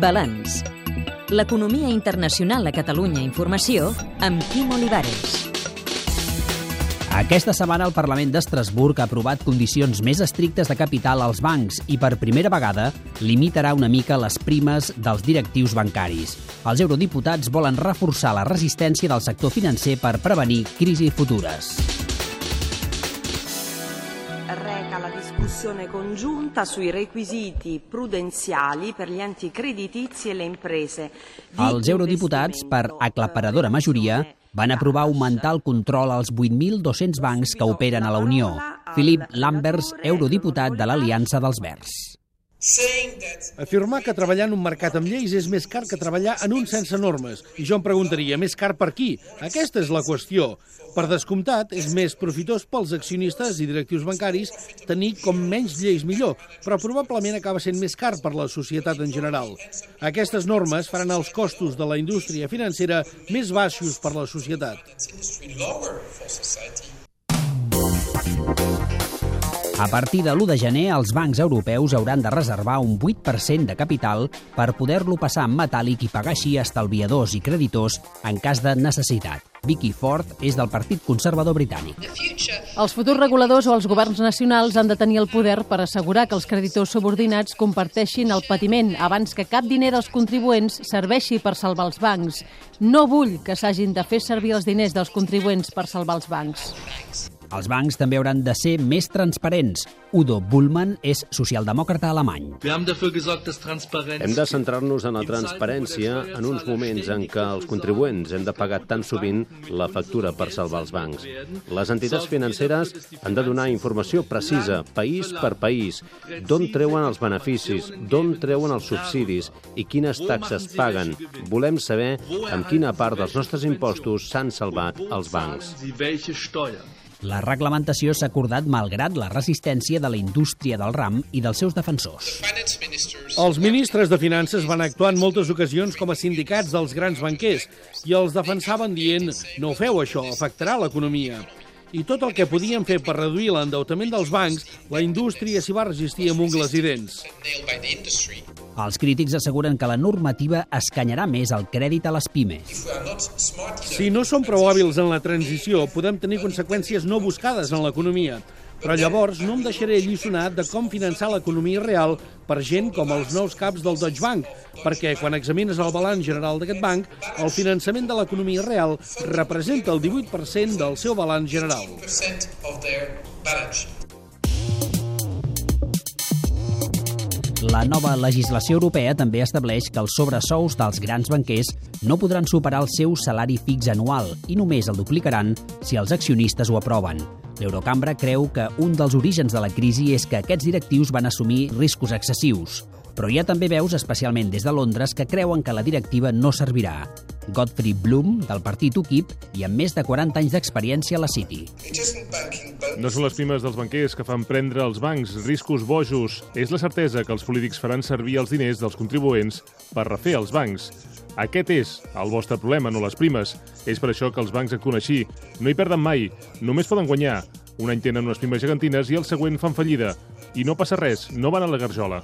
Balanç. L'economia internacional a Catalunya Informació amb Quim Olivares. Aquesta setmana el Parlament d'Estrasburg ha aprovat condicions més estrictes de capital als bancs i per primera vegada limitarà una mica les primes dels directius bancaris. Els eurodiputats volen reforçar la resistència del sector financer per prevenir crisis futures. Reca la discussione congiunta sui requisiti prudenziali per gli enti creditizi e le imprese. Els eurodiputats, per aclaparadora majoria, van aprovar augmentar el control als 8.200 bancs que operen a la Unió. Philip Lambers, eurodiputat de l'Aliança dels Verds. Afirmar que treballar en un mercat amb lleis és més car que treballar en un sense normes. I jo em preguntaria, més car per qui? Aquesta és la qüestió. Per descomptat, és més profitós pels accionistes i directius bancaris tenir com menys lleis millor, però probablement acaba sent més car per la societat en general. Aquestes normes faran els costos de la indústria financera més baixos per la societat. A partir de l'1 de gener, els bancs europeus hauran de reservar un 8% de capital per poder-lo passar en metàl·lic i pagar així a estalviadors i creditors en cas de necessitat. Vicky Ford és del Partit Conservador Britànic. Els futurs reguladors o els governs nacionals han de tenir el poder per assegurar que els creditors subordinats comparteixin el patiment abans que cap diner dels contribuents serveixi per salvar els bancs. No vull que s'hagin de fer servir els diners dels contribuents per salvar els bancs. Els bancs també hauran de ser més transparents. Udo Bullmann és socialdemòcrata alemany. Hem de centrar-nos en la transparència en uns moments en què els contribuents hem de pagar tan sovint la factura per salvar els bancs. Les entitats financeres han de donar informació precisa, país per país, d'on treuen els beneficis, d'on treuen els subsidis i quines taxes paguen. Volem saber amb quina part dels nostres impostos s'han salvat els bancs. La reglamentació s'ha acordat malgrat la resistència de la indústria del ram i dels seus defensors. Els ministres de Finances van actuar en moltes ocasions com a sindicats dels grans banquers i els defensaven dient no feu això, afectarà l'economia. I tot el que podien fer per reduir l'endeutament dels bancs, la indústria s'hi va resistir amb ungles i dents. Els crítics asseguren que la normativa escanyarà més el crèdit a les pimes. Si no som prou hàbils en la transició, podem tenir conseqüències no buscades en l'economia. Però llavors no em deixaré alliçonar de com finançar l'economia real per gent com els nous caps del Deutsche Bank, perquè quan examines el balanç general d'aquest banc, el finançament de l'economia real representa el 18% del seu balanç general. La nova legislació europea també estableix que els sobresous dels grans banquers no podran superar el seu salari fix anual i només el duplicaran si els accionistes ho aproven. L'Eurocambra creu que un dels orígens de la crisi és que aquests directius van assumir riscos excessius. Però hi ha també veus, especialment des de Londres, que creuen que la directiva no servirà. Godfrey Bloom, del partit UKIP, i amb més de 40 anys d'experiència a la City. No són les primes dels banquers que fan prendre als bancs riscos bojos. És la certesa que els polítics faran servir els diners dels contribuents per refer els bancs. Aquest és el vostre problema, no les primes. És per això que els bancs actuen així. No hi perden mai, només poden guanyar. Un any tenen unes primes gegantines i el següent fan fallida. I no passa res, no van a la garjola.